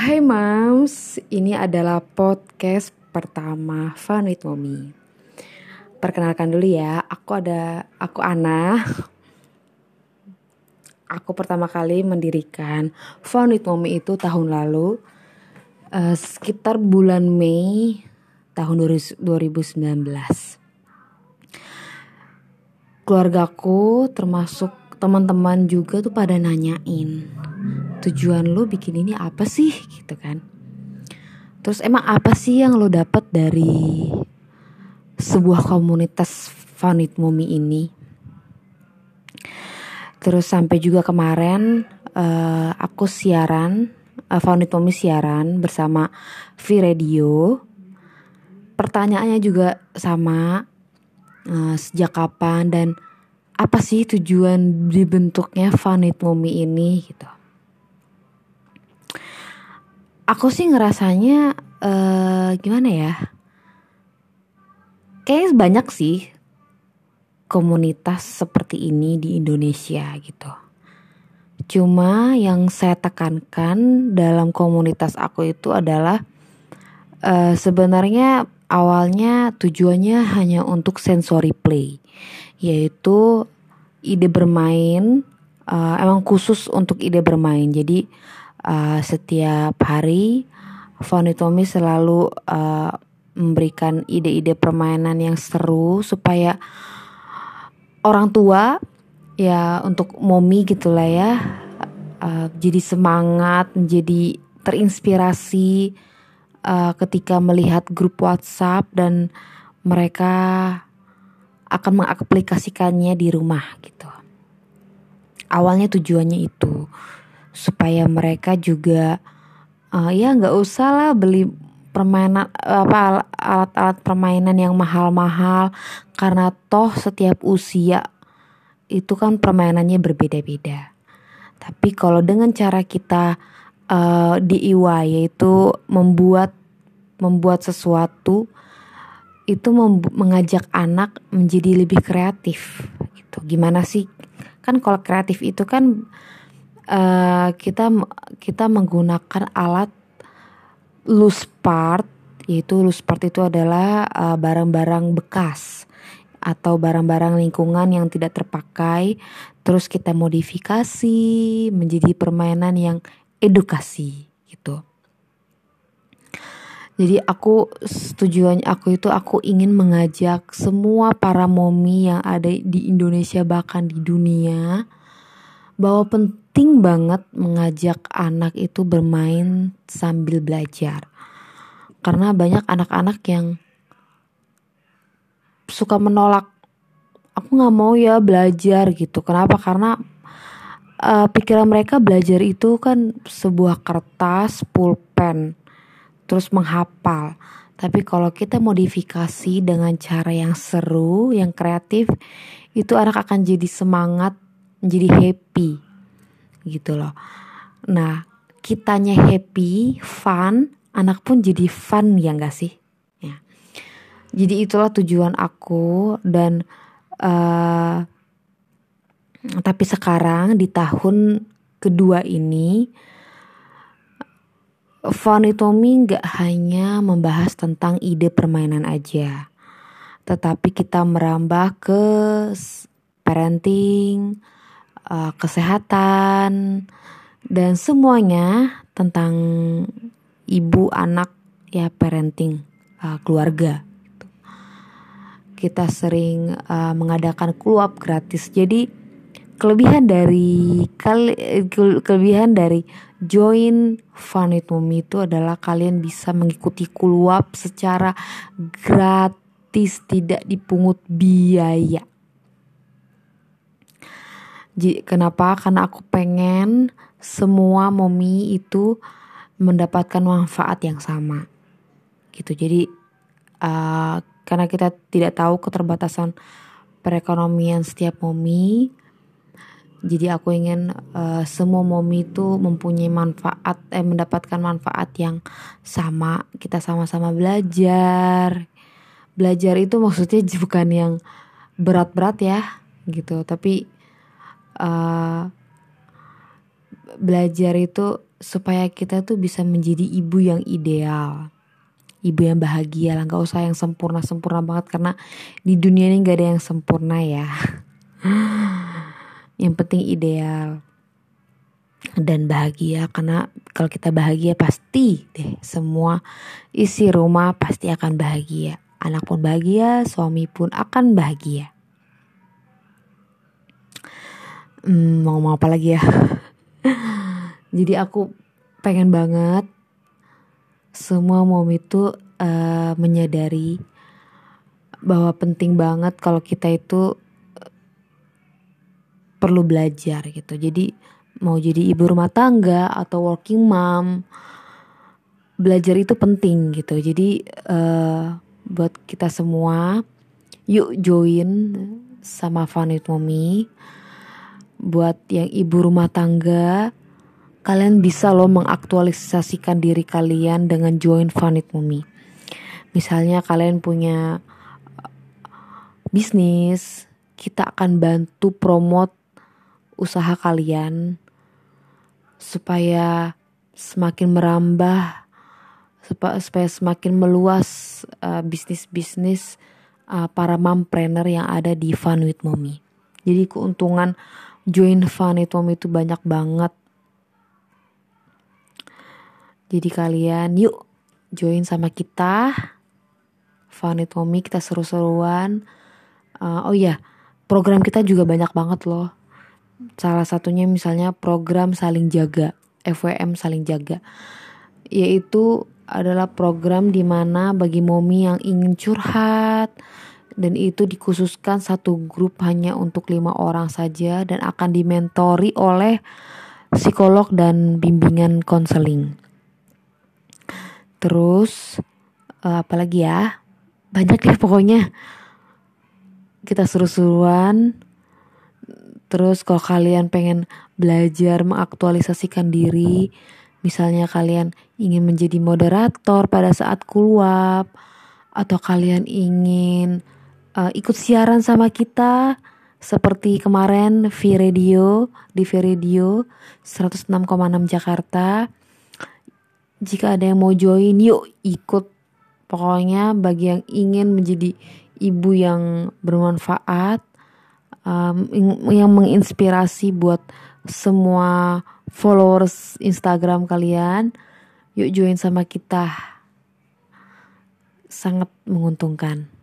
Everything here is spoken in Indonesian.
Hai Mams, ini adalah podcast pertama Fun with Mommy. Perkenalkan dulu ya, aku ada aku Ana. Aku pertama kali mendirikan Fun with Mommy itu tahun lalu uh, sekitar bulan Mei tahun 2019. Keluargaku termasuk teman-teman juga tuh pada nanyain tujuan lo bikin ini apa sih gitu kan. Terus emang apa sih yang lo dapat dari sebuah komunitas Funit Mumi ini? Terus sampai juga kemarin uh, aku siaran uh, Mumi siaran bersama V Radio. Pertanyaannya juga sama uh, sejak kapan dan apa sih tujuan dibentuknya Funit Mumi ini gitu aku sih ngerasanya uh, gimana ya? Kayaknya banyak sih komunitas seperti ini di Indonesia gitu. Cuma yang saya tekankan dalam komunitas aku itu adalah uh, sebenarnya awalnya tujuannya hanya untuk sensory play yaitu ide bermain uh, emang khusus untuk ide bermain. Jadi uh, setiap hari Tommy selalu uh, memberikan ide-ide permainan yang seru supaya orang tua ya untuk momi gitulah ya uh, jadi semangat menjadi terinspirasi uh, ketika melihat grup WhatsApp dan mereka akan mengaplikasikannya di rumah gitu. Awalnya tujuannya itu supaya mereka juga uh, ya nggak usah lah beli permainan apa alat-alat permainan yang mahal-mahal karena toh setiap usia itu kan permainannya berbeda-beda. Tapi kalau dengan cara kita uh, di IWA yaitu membuat membuat sesuatu itu mengajak anak menjadi lebih kreatif gitu. Gimana sih? Kan kalau kreatif itu kan uh, kita kita menggunakan alat loose part yaitu loose part itu adalah eh, barang-barang bekas atau barang-barang lingkungan yang tidak terpakai terus kita modifikasi menjadi permainan yang edukasi gitu. Jadi aku tujuan aku itu aku ingin mengajak semua para momi yang ada di Indonesia bahkan di dunia bahwa penting banget mengajak anak itu bermain sambil belajar. Karena banyak anak-anak yang suka menolak. Aku nggak mau ya belajar gitu. Kenapa? Karena uh, pikiran mereka belajar itu kan sebuah kertas, pulpen, terus menghafal. Tapi kalau kita modifikasi dengan cara yang seru, yang kreatif, itu anak akan jadi semangat menjadi happy gitu loh. Nah, kitanya happy, fun, anak pun jadi fun ya gak sih? Ya. Jadi itulah tujuan aku dan uh, tapi sekarang di tahun kedua ini Funny Tommy gak hanya membahas tentang ide permainan aja, tetapi kita merambah ke parenting, uh, kesehatan dan semuanya tentang ibu anak ya parenting uh, keluarga gitu. kita sering uh, mengadakan club gratis jadi kelebihan dari kelebihan dari join Fun with itu adalah kalian bisa mengikuti club secara gratis tidak dipungut biaya Kenapa? Karena aku pengen semua momi itu mendapatkan manfaat yang sama. Gitu. Jadi uh, karena kita tidak tahu keterbatasan perekonomian setiap momi, jadi aku ingin uh, semua momi itu mempunyai manfaat, eh mendapatkan manfaat yang sama. Kita sama-sama belajar. Belajar itu maksudnya bukan yang berat-berat ya, gitu. Tapi uh, belajar itu supaya kita tuh bisa menjadi ibu yang ideal ibu yang bahagia lah. Nggak usah yang sempurna sempurna banget karena di dunia ini nggak ada yang sempurna ya. Yang penting ideal dan bahagia. Karena kalau kita bahagia pasti deh semua isi rumah pasti akan bahagia. Anak pun bahagia suami pun akan bahagia hmm, mau ngomong apa lagi ya? Jadi aku pengen banget semua mom itu uh, menyadari bahwa penting banget kalau kita itu eh, perlu belajar gitu. Jadi mau jadi ibu rumah tangga atau working mom belajar itu penting gitu. Jadi uh, buat kita semua yuk join sama Funit Mommy buat yang ibu rumah tangga kalian bisa loh mengaktualisasikan diri kalian dengan join Funit Mommy misalnya kalian punya bisnis kita akan bantu promote usaha kalian supaya semakin merambah supaya semakin meluas uh, bisnis-bisnis uh, para mompreneur yang ada di Fun with Mommy. Jadi keuntungan join Mommy itu banyak banget. Jadi kalian yuk join sama kita Mommy kita seru-seruan. Uh, oh ya, program kita juga banyak banget loh Salah satunya misalnya program saling jaga, FWM saling jaga. Yaitu adalah program di mana bagi momi yang ingin curhat dan itu dikhususkan satu grup hanya untuk lima orang saja dan akan dimentori oleh psikolog dan bimbingan konseling. Terus uh, apalagi ya? Banyak deh pokoknya. Kita seru-seruan. Terus kalau kalian pengen belajar mengaktualisasikan diri, misalnya kalian ingin menjadi moderator pada saat kuluap atau kalian ingin uh, ikut siaran sama kita seperti kemarin V Radio di V Radio 106,6 Jakarta. Jika ada yang mau join, yuk ikut. Pokoknya bagi yang ingin menjadi ibu yang bermanfaat, um, yang menginspirasi buat semua followers Instagram kalian. Yuk join sama kita. Sangat menguntungkan.